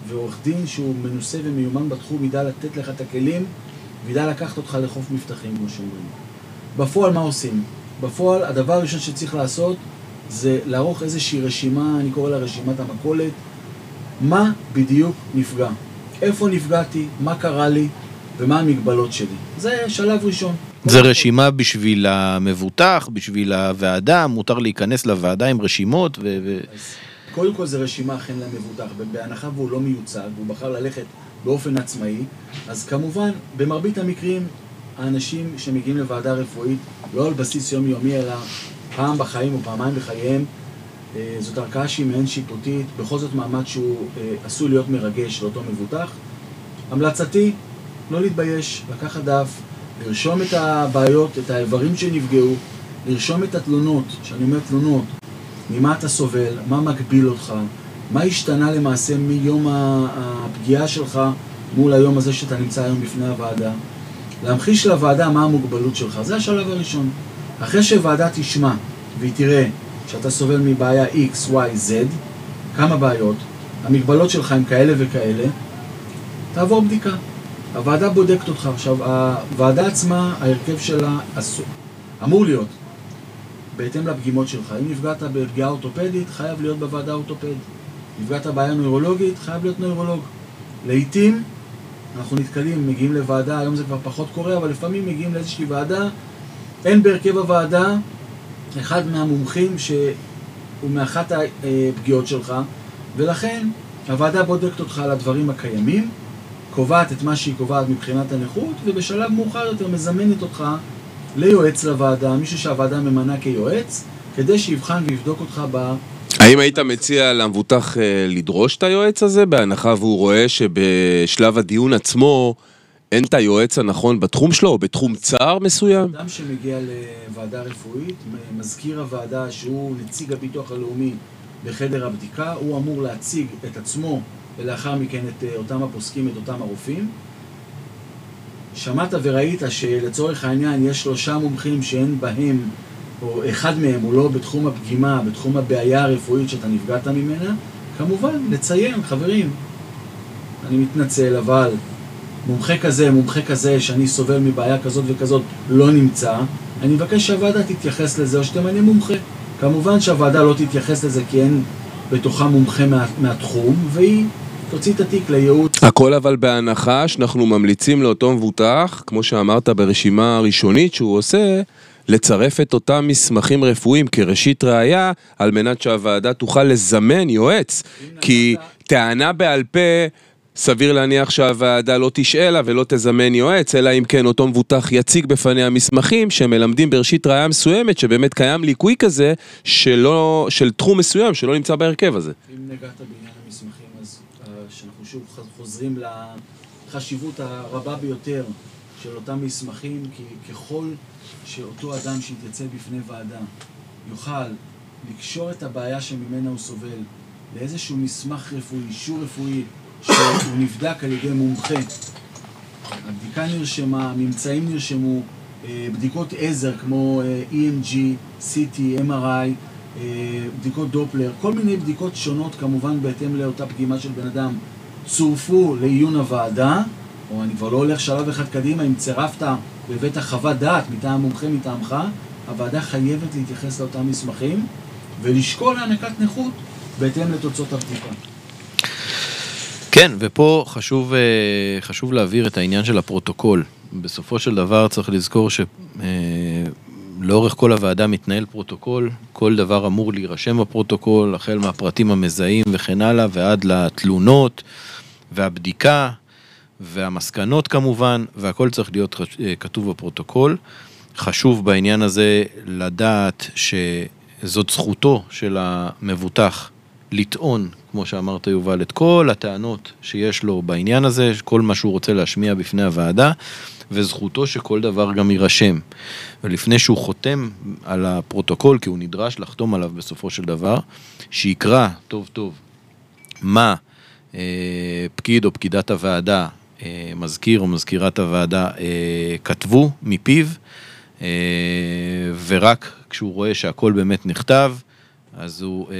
ועורך דין שהוא מנוסה ומיומן בתחום ידע לתת לך את הכלים, וידע לקחת אותך לחוף מבטחים, כמו שאומרים. בפועל מה עושים? בפועל, הדבר הראשון שצריך לעשות זה לערוך איזושהי רשימה, אני קורא לה רשימת המכולת, מה בדיוק נפגע, איפה נפגעתי, מה קרה לי ומה המגבלות שלי. זה שלב ראשון. זה רשימה בשביל המבוטח, בשביל הוועדה, מותר להיכנס לוועדה עם רשימות ו... ו... קודם כל זה רשימה אכן למבוטח, בהנחה והוא לא מיוצג, והוא בחר ללכת באופן עצמאי, אז כמובן, במרבית המקרים, האנשים שמגיעים לוועדה רפואית, לא על בסיס יומיומי, אלא פעם בחיים או פעמיים בחייהם, אה, זאת ערכאה שהיא מעין שיפוטית, בכל זאת מעמד שהוא אה, עשוי להיות מרגש לאותו מבוטח. המלצתי, לא להתבייש, לקחת דף, לרשום את הבעיות, את האיברים שנפגעו, לרשום את התלונות, כשאני אומר תלונות, ממה אתה סובל, מה מגביל אותך, מה השתנה למעשה מיום הפגיעה שלך מול היום הזה שאתה נמצא היום בפני הוועדה. להמחיש לוועדה מה המוגבלות שלך, זה השלב הראשון. אחרי שוועדה תשמע והיא תראה שאתה סובל מבעיה X, Y, Z, כמה בעיות, המגבלות שלך הם כאלה וכאלה, תעבור בדיקה. הוועדה בודקת אותך. עכשיו, הוועדה עצמה, ההרכב שלה אסור, אמור להיות בהתאם לפגימות שלך. אם נפגעת בפגיעה אורתופדית, חייב להיות בוועדה אורתופד. נפגעת בעיה נוירולוגית, חייב להיות נוירולוג. לעיתים אנחנו נתקלים, מגיעים לוועדה, היום זה כבר פחות קורה, אבל לפעמים מגיעים לאיזושהי ועדה, אין בהרכב הוועדה אחד מהמומחים שהוא מאחת הפגיעות שלך, ולכן הוועדה בודקת אותך על הדברים הקיימים, קובעת את מה שהיא קובעת מבחינת הנכות, ובשלב מאוחר יותר מזמנת אותך ליועץ לוועדה, מישהו שהוועדה ממנה כיועץ, כדי שיבחן ויבדוק אותך ב... האם היית מציע למבוטח אה, לדרוש את היועץ הזה, בהנחה והוא רואה שבשלב הדיון עצמו אין את היועץ הנכון בתחום שלו, או בתחום צער מסוים? אדם שמגיע לוועדה רפואית, מזכיר הוועדה שהוא נציג הביטוח הלאומי בחדר הבדיקה, הוא אמור להציג את עצמו ולאחר מכן את אה, אותם הפוסקים, את אותם הרופאים. שמעת וראית שלצורך העניין יש שלושה מומחים שאין בהם, או אחד מהם הוא לא בתחום הפגימה, בתחום הבעיה הרפואית שאתה נפגעת ממנה, כמובן, לציין, חברים, אני מתנצל, אבל מומחה כזה, מומחה כזה, שאני סובל מבעיה כזאת וכזאת, לא נמצא, אני מבקש שהוועדה תתייחס לזה, או שתמנה מומחה. כמובן שהוועדה לא תתייחס לזה כי אין בתוכה מומחה מה, מהתחום, והיא תוציא את התיק לייעוץ. הכל אבל בהנחה שאנחנו ממליצים לאותו מבוטח, כמו שאמרת ברשימה הראשונית שהוא עושה, לצרף את אותם מסמכים רפואיים כראשית ראייה, על מנת שהוועדה תוכל לזמן יועץ. כי טענה בעל פה, סביר להניח שהוועדה לא תשאלה ולא תזמן יועץ, אלא אם כן אותו מבוטח יציג בפניה מסמכים שמלמדים בראשית ראייה מסוימת, שבאמת קיים ליקוי כזה, שלא, של תחום מסוים שלא נמצא בהרכב הזה. אם נגעת בעניין המסמכים, אז אה, שאנחנו שוב חוזרים לחשיבות הרבה ביותר של אותם מסמכים, כי ככל שאותו אדם שיתייצב בפני ועדה יוכל לקשור את הבעיה שממנה הוא סובל לאיזשהו מסמך רפואי, אישור רפואי, שהוא נבדק על ידי מומחה, הבדיקה נרשמה, הממצאים נרשמו, אה, בדיקות עזר כמו אה, EMG, CT, MRI, אה, בדיקות דופלר, כל מיני בדיקות שונות כמובן בהתאם לאותה פגימה של בן אדם, צורפו לעיון הוועדה, או אני כבר לא הולך שלב אחד קדימה, אם צירפת בבית החוות דעת מטעם מומחה מטעמך, הוועדה חייבת להתייחס לאותם מסמכים ולשקול הענקת נכות בהתאם לתוצאות הבדיקה. כן, ופה חשוב, אה, חשוב להבהיר את העניין של הפרוטוקול. בסופו של דבר צריך לזכור לאורך כל הוועדה מתנהל פרוטוקול, כל דבר אמור להירשם בפרוטוקול, החל מהפרטים המזהים וכן הלאה, ועד לתלונות והבדיקה והמסקנות כמובן, והכל צריך להיות אה, כתוב בפרוטוקול. חשוב בעניין הזה לדעת שזאת זכותו של המבוטח לטעון, כמו שאמרת יובל, את כל הטענות שיש לו בעניין הזה, כל מה שהוא רוצה להשמיע בפני הוועדה, וזכותו שכל דבר גם יירשם. ולפני שהוא חותם על הפרוטוקול, כי הוא נדרש לחתום עליו בסופו של דבר, שיקרא טוב טוב מה אה, פקיד או פקידת הוועדה, אה, מזכיר או מזכירת הוועדה, אה, כתבו מפיו, אה, ורק כשהוא רואה שהכל באמת נכתב, אז הוא אה,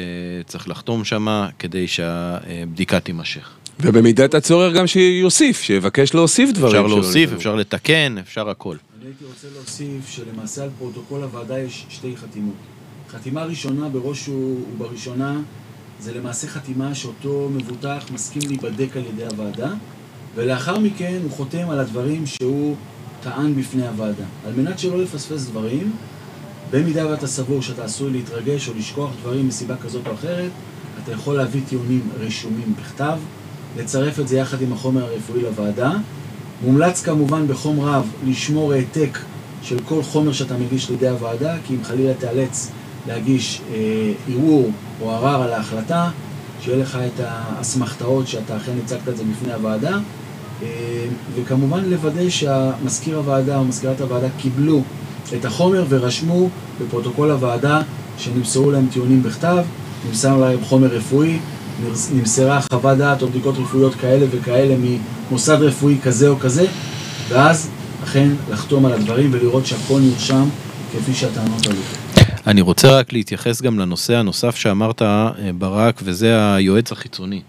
צריך לחתום שמה כדי שהבדיקה תימשך. ובמידת הצורך גם שיוסיף, שיבקש להוסיף דברים. אפשר להוסיף, ניתנו. אפשר לתקן, אפשר הכל. אני הייתי רוצה להוסיף שלמעשה על פרוטוקול הוועדה יש שתי חתימות. חתימה ראשונה בראש ובראשונה זה למעשה חתימה שאותו מבוטח מסכים להיבדק על ידי הוועדה ולאחר מכן הוא חותם על הדברים שהוא טען בפני הוועדה. על מנת שלא לפספס דברים, במידה ואתה סבור שאתה עשוי להתרגש או לשכוח דברים מסיבה כזאת או אחרת, אתה יכול להביא טיעונים רשומים בכתב, לצרף את זה יחד עם החומר הרפואי לוועדה. מומלץ כמובן בחום רב לשמור העתק של כל חומר שאתה מגיש לידי הוועדה, כי אם חלילה תיאלץ להגיש אה, ערעור או ערר על ההחלטה, שיהיה לך את האסמכתאות שאתה אכן הצגת את זה בפני הוועדה, אה, וכמובן לוודא שהמזכיר הוועדה או מזכירת הוועדה קיבלו את החומר ורשמו בפרוטוקול הוועדה שנמסרו להם טיעונים בכתב, נמסר להם חומר רפואי, נמס- נמסרה חוות דעת או בדיקות רפואיות כאלה וכאלה ממוסד רפואי כזה או כזה, ואז אכן לחתום על הדברים ולראות שהכל נרשם כפי שהטענות עלו. אני רוצה רק להתייחס גם לנושא הנוסף שאמרת, אה, ברק, וזה היועץ החיצוני.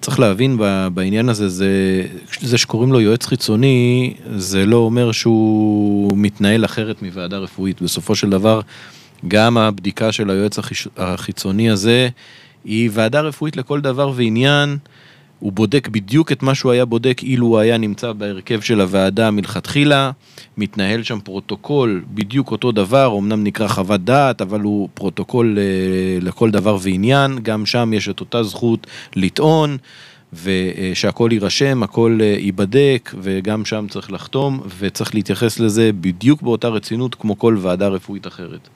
צריך להבין בעניין הזה, זה, זה שקוראים לו יועץ חיצוני, זה לא אומר שהוא מתנהל אחרת מוועדה רפואית. בסופו של דבר, גם הבדיקה של היועץ החיצוני הזה, היא ועדה רפואית לכל דבר ועניין. הוא בודק בדיוק את מה שהוא היה בודק אילו הוא היה נמצא בהרכב של הוועדה מלכתחילה, מתנהל שם פרוטוקול בדיוק אותו דבר, אמנם נקרא חוות דעת, אבל הוא פרוטוקול אה, לכל דבר ועניין, גם שם יש את אותה זכות לטעון, ושהכל יירשם, הכל אה, ייבדק, וגם שם צריך לחתום, וצריך להתייחס לזה בדיוק באותה רצינות כמו כל ועדה רפואית אחרת.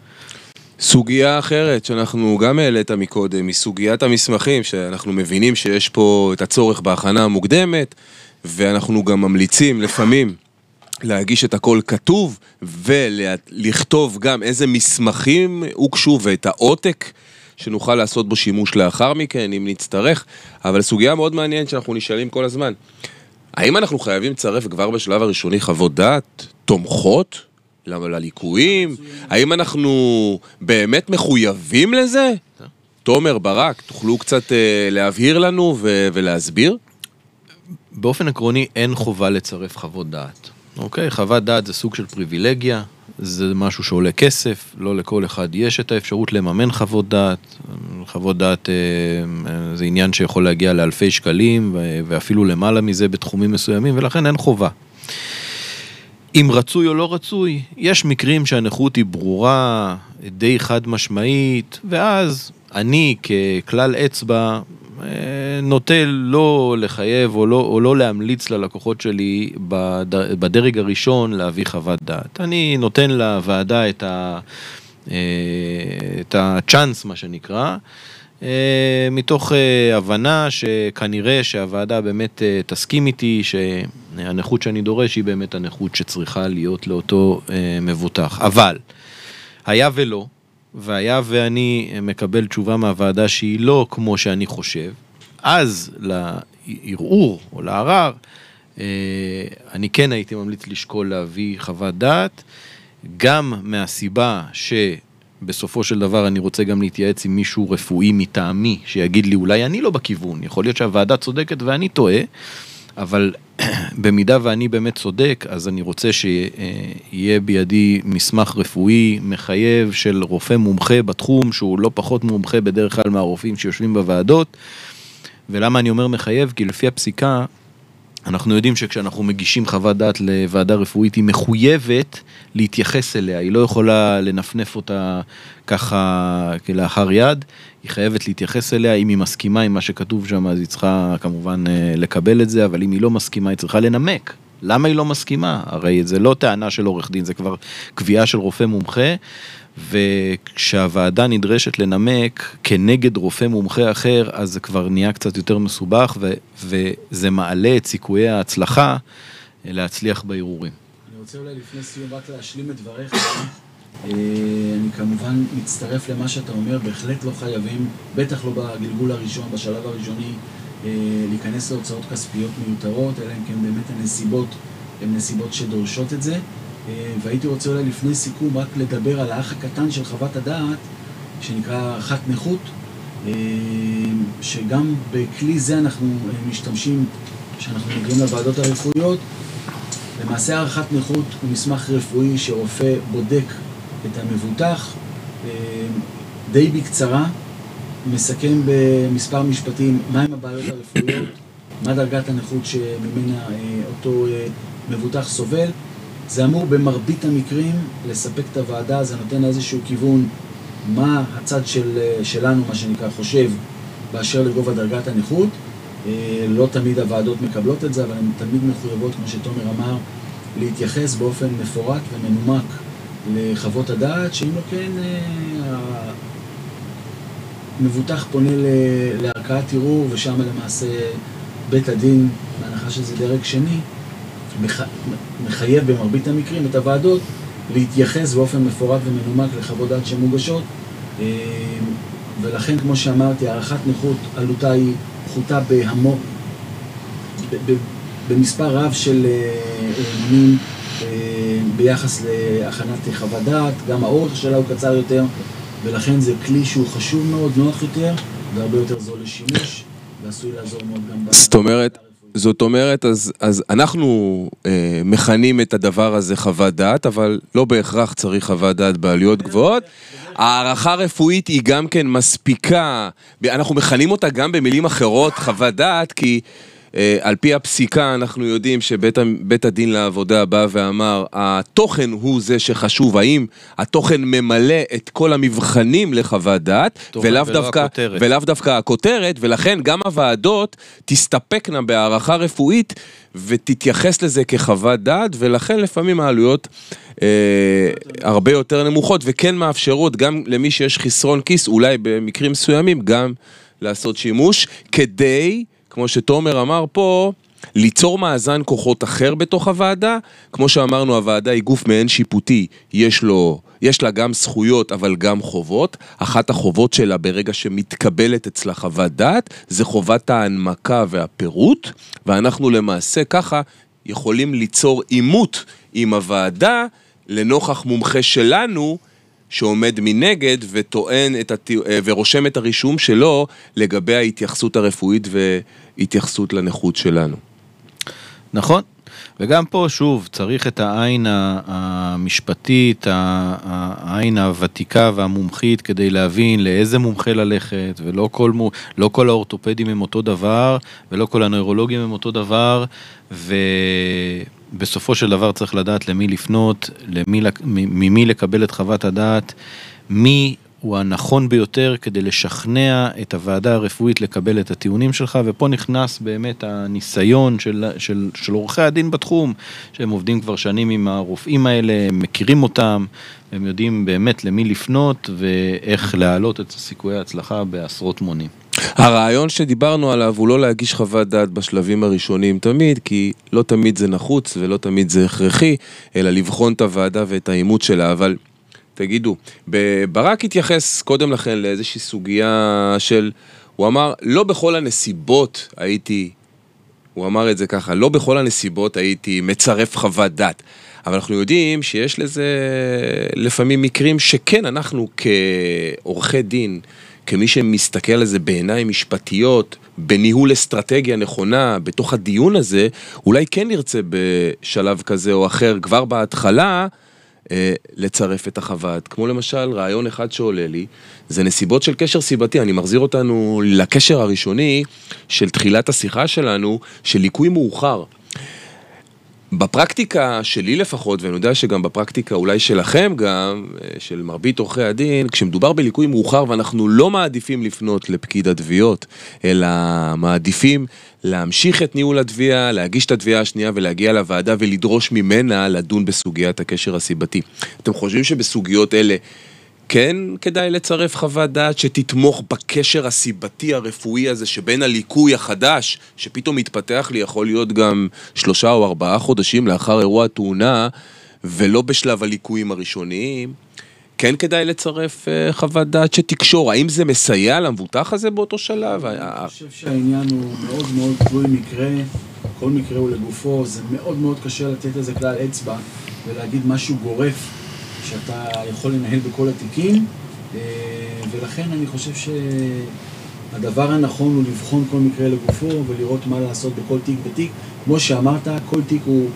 סוגיה אחרת שאנחנו גם העלית מקודם, היא סוגיית המסמכים, שאנחנו מבינים שיש פה את הצורך בהכנה המוקדמת, ואנחנו גם ממליצים לפעמים להגיש את הכל כתוב, ולכתוב גם איזה מסמכים הוגשו ואת העותק שנוכל לעשות בו שימוש לאחר מכן, אם נצטרך. אבל סוגיה מאוד מעניינת שאנחנו נשאלים כל הזמן, האם אנחנו חייבים לצרף כבר בשלב הראשוני חוות דעת תומכות לליקויים? האם אנחנו באמת מחויבים לזה? תומר, ברק, תוכלו קצת אה, להבהיר לנו ולהסביר? באופן עקרוני אין חובה לצרף חוות דעת. אוקיי? חוות דעת זה סוג של פריבילגיה, זה משהו שעולה כסף, לא לכל אחד יש את האפשרות לממן חוות דעת. חוות דעת אה, אה, זה עניין שיכול להגיע לאלפי שקלים ואפילו למעלה מזה בתחומים מסוימים, ולכן אין חובה. אם רצוי או לא רצוי, יש מקרים שהנכות היא ברורה, די חד משמעית, ואז אני ככלל אצבע אה, נוטה לא לחייב או לא, או לא להמליץ ללקוחות שלי בד- בדרג הראשון להביא חוות דעת. אני נותן לוועדה את, ה, אה, את הצ'אנס, מה שנקרא. אה, מתוך אה, הבנה שכנראה שהוועדה באמת אה, תסכים איתי שהנכות שאני דורש היא באמת הנכות שצריכה להיות לאותו מבוטח. אבל, היה ולא, והיה ואני מקבל תשובה מהוועדה שהיא לא כמו שאני חושב, אז לערעור או לערר, אני כן הייתי ממליץ לשקול להביא חוות דעת, גם מהסיבה שבסופו של דבר אני רוצה גם להתייעץ עם מישהו רפואי מטעמי, שיגיד לי אולי אני לא בכיוון, יכול להיות שהוועדה צודקת ואני טועה, אבל במידה ואני באמת צודק, אז אני רוצה שיהיה בידי מסמך רפואי מחייב של רופא מומחה בתחום, שהוא לא פחות מומחה בדרך כלל מהרופאים שיושבים בוועדות. ולמה אני אומר מחייב? כי לפי הפסיקה, אנחנו יודעים שכשאנחנו מגישים חוות דעת לוועדה רפואית, היא מחויבת להתייחס אליה, היא לא יכולה לנפנף אותה ככה כלאחר יד, היא חייבת להתייחס אליה, אם היא מסכימה עם מה שכתוב שם, אז היא צריכה כמובן אה, לקבל את זה, אבל אם היא לא מסכימה, היא צריכה לנמק. למה היא לא מסכימה? הרי זה לא טענה של עורך דין, זה כבר קביעה של רופא מומחה, וכשהוועדה נדרשת לנמק כנגד רופא מומחה אחר, אז זה כבר נהיה קצת יותר מסובך, ו- וזה מעלה את סיכויי ההצלחה אה, להצליח בערעורים. אני רוצה אולי לפני סיום רק להשלים את דבריך. אה, אני כמובן מצטרף למה שאתה אומר, בהחלט לא חייבים, בטח לא בגלגול הראשון, בשלב הראשוני, אה, להיכנס להוצאות כספיות מיותרות, אלא אם כן באמת הנסיבות הן נסיבות שדורשות את זה. אה, והייתי רוצה אולי לפני סיכום רק לדבר על האח הקטן של חוות הדעת, שנקרא הערכת נכות, אה, שגם בכלי זה אנחנו אה, משתמשים כשאנחנו מגיעים לוועדות הרפואיות. למעשה הערכת נכות הוא מסמך רפואי שרופא בודק את המבוטח, די בקצרה, מסכם במספר משפטים מהם הבעיות הרפואיות, מה דרגת הנכות שממנה אותו מבוטח סובל, זה אמור במרבית המקרים לספק את הוועדה, זה נותן איזשהו כיוון מה הצד של, שלנו, מה שנקרא, חושב באשר לגובה דרגת הנכות. אה, לא תמיד הוועדות מקבלות את זה, אבל הן תמיד מחויבות, כמו שתומר אמר, להתייחס באופן מפורט ומנומק לחוות הדעת, שאם לא כן, אה, המבוטח פונה לערכאת ערעור, ושם למעשה בית הדין, בהנחה שזה דרג שני, מחייב במרבית המקרים את הוועדות להתייחס באופן מפורט ומנומק לחוות דעת שמוגשות אה, ולכן כמו שאמרתי הערכת נכות עלותה היא פחותה בהמון במספר רב של מונים אה, אה, ביחס להכנת חוות דעת, גם האורך שלה הוא קצר יותר ולכן זה כלי שהוא חשוב מאוד, נוח יותר והרבה יותר זול לשימוש ועשוי לעזור מאוד גם זאת אומרת זאת אומרת, אז, אז אנחנו אה, מכנים את הדבר הזה חוות דעת, אבל לא בהכרח צריך חוות דעת בעלויות גבוהות. הערכה רפואית היא גם כן מספיקה, אנחנו מכנים אותה גם במילים אחרות חוות דעת, כי... אה, על פי הפסיקה אנחנו יודעים שבית הדין לעבודה בא ואמר, התוכן הוא זה שחשוב, האם התוכן ממלא את כל המבחנים לחוות דעת, ולאו דווקא, ולאו דווקא הכותרת, ולכן גם הוועדות תסתפקנה בהערכה רפואית ותתייחס לזה כחוות דעת, ולכן לפעמים העלויות אה, הרבה יותר נמוכות, וכן מאפשרות גם למי שיש חסרון כיס, אולי במקרים מסוימים גם לעשות שימוש, כדי... כמו שתומר אמר פה, ליצור מאזן כוחות אחר בתוך הוועדה. כמו שאמרנו, הוועדה היא גוף מעין שיפוטי, יש לו... יש לה גם זכויות אבל גם חובות. אחת החובות שלה ברגע שמתקבלת אצלה חוות דעת זה חובת ההנמקה והפירוט, ואנחנו למעשה ככה יכולים ליצור עימות עם הוועדה לנוכח מומחה שלנו שעומד מנגד וטוען את הת... אה, ורושם את הרישום שלו לגבי ההתייחסות הרפואית והתייחסות לנכות שלנו. נכון, וגם פה שוב צריך את העין המשפטית, העין הוותיקה והמומחית כדי להבין לאיזה מומחה ללכת ולא כל, לא כל האורתופדים הם אותו דבר ולא כל הנוירולוגים הם אותו דבר ו... בסופו של דבר צריך לדעת למי לפנות, למי, ממי לקבל את חוות הדעת, מי הוא הנכון ביותר כדי לשכנע את הוועדה הרפואית לקבל את הטיעונים שלך, ופה נכנס באמת הניסיון של, של, של עורכי הדין בתחום, שהם עובדים כבר שנים עם הרופאים האלה, הם מכירים אותם, הם יודעים באמת למי לפנות ואיך להעלות את סיכויי ההצלחה בעשרות מונים. הרעיון שדיברנו עליו הוא לא להגיש חוות דעת בשלבים הראשונים תמיד, כי לא תמיד זה נחוץ ולא תמיד זה הכרחי, אלא לבחון את הוועדה ואת האימות שלה, אבל תגידו, ברק התייחס קודם לכן לאיזושהי סוגיה של, הוא אמר, לא בכל הנסיבות הייתי, הוא אמר את זה ככה, לא בכל הנסיבות הייתי מצרף חוות דעת. אבל אנחנו יודעים שיש לזה לפעמים מקרים שכן, אנחנו כעורכי דין, כמי שמסתכל על זה בעיניים משפטיות, בניהול אסטרטגיה נכונה, בתוך הדיון הזה, אולי כן נרצה בשלב כזה או אחר, כבר בהתחלה, לצרף את החוות. כמו למשל, רעיון אחד שעולה לי, זה נסיבות של קשר סיבתי. אני מחזיר אותנו לקשר הראשוני של תחילת השיחה שלנו, של ליקוי מאוחר. בפרקטיקה שלי לפחות, ואני יודע שגם בפרקטיקה אולי שלכם גם, אה, של מרבית עורכי הדין, כשמדובר בליקוי מאוחר ואנחנו לא מעדיפים לפנות לפקיד התביעות, אלא מעדיפים להמשיך את ניהול התביעה, להגיש את התביעה השנייה ולהגיע לוועדה ולדרוש ממנה לדון בסוגיית הקשר הסיבתי. אתם חושבים שבסוגיות אלה כן כדאי לצרף חוות דעת שתתמוך בקשר הסיבתי הרפואי הזה שבין הליקוי החדש, שפתאום מתפתח לי, יכול להיות גם שלושה או ארבעה חודשים לאחר אירוע התאונה, ולא בשלב הליקויים הראשוניים. כן כדאי לצרף uh, חוות דעת שתקשור, האם זה מסייע למבוטח הזה באותו שלב? אני חושב שהעניין הוא מאוד מאוד תלוי מקרה, כל מקרה הוא לגופו, זה מאוד מאוד קשה לתת לזה כלל אצבע ולהגיד משהו גורף שאתה יכול לנהל בכל התיקים, אה, ולכן אני חושב שהדבר הנכון הוא לבחון כל מקרה לגופו ולראות מה לעשות בכל תיק ותיק. כמו שאמרת, כל תיק הוא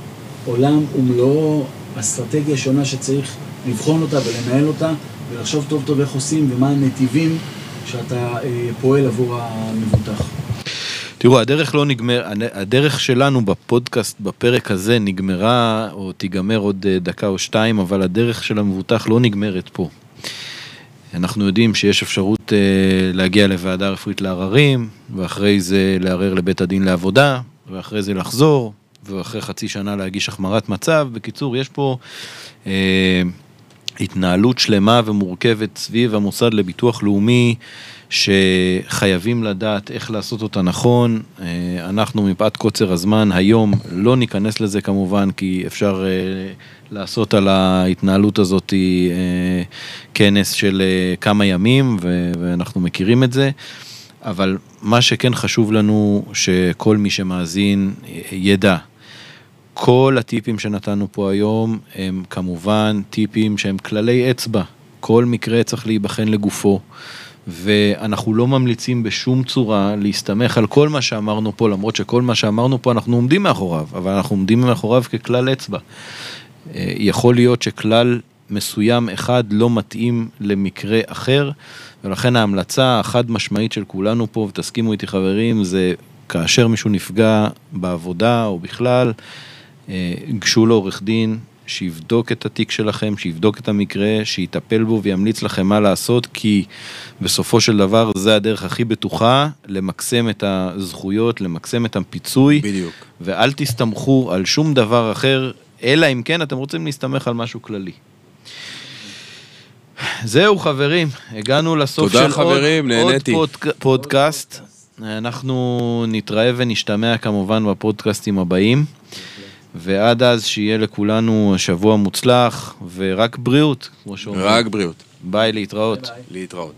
עולם ומלואו, אסטרטגיה שונה שצריך לבחון אותה ולנהל אותה, ולחשוב טוב טוב איך עושים ומה הנתיבים שאתה אה, פועל עבור המבוטח. תראו, הדרך לא נגמר, הדרך שלנו בפודקאסט, בפרק הזה, נגמרה, או תיגמר עוד אה, דקה או שתיים, אבל הדרך של המבוטח לא נגמרת פה. אנחנו יודעים שיש אפשרות אה, להגיע לוועדה רפואית לעררים, ואחרי זה לערער לבית הדין לעבודה, ואחרי זה לחזור, ואחרי חצי שנה להגיש החמרת מצב. בקיצור, יש פה אה, התנהלות שלמה ומורכבת סביב המוסד לביטוח לאומי, שחייבים לדעת איך לעשות אותה נכון. אה, אנחנו מפאת קוצר הזמן היום לא ניכנס לזה כמובן, כי אפשר אה, לעשות על ההתנהלות הזאת אה, כנס של כמה ימים, ואנחנו מכירים את זה. אבל מה שכן חשוב לנו, שכל מי שמאזין ידע. כל הטיפים שנתנו פה היום הם כמובן טיפים שהם כללי אצבע. כל מקרה צריך להיבחן לגופו. ואנחנו לא ממליצים בשום צורה להסתמך על כל מה שאמרנו פה, למרות שכל מה שאמרנו פה אנחנו עומדים מאחוריו, אבל אנחנו עומדים מאחוריו ככלל אצבע. אה, יכול להיות שכלל מסוים אחד לא מתאים למקרה אחר, ולכן ההמלצה החד משמעית של כולנו פה, ותסכימו איתי חברים, זה כאשר מישהו נפגע בעבודה או בכלל, גשו לעורך דין, שיבדוק את התיק שלכם, שיבדוק את המקרה, שיטפל בו וימליץ לכם מה לעשות, כי בסופו של דבר זה הדרך הכי בטוחה למקסם את הזכויות, למקסם את הפיצוי. בדיוק. ואל תסתמכו על שום דבר אחר, אלא אם כן אתם רוצים להסתמך על משהו כללי. זהו חברים, הגענו לסוף תודה, של חברים, עוד, נהניתי. עוד פוד, פודקאסט. אנחנו נתראה ונשתמע כמובן בפודקאסטים הבאים. ועד אז שיהיה לכולנו שבוע מוצלח ורק בריאות, כמו שאומרים. רק בריאות. ביי, להתראות. ביי ביי. להתראות.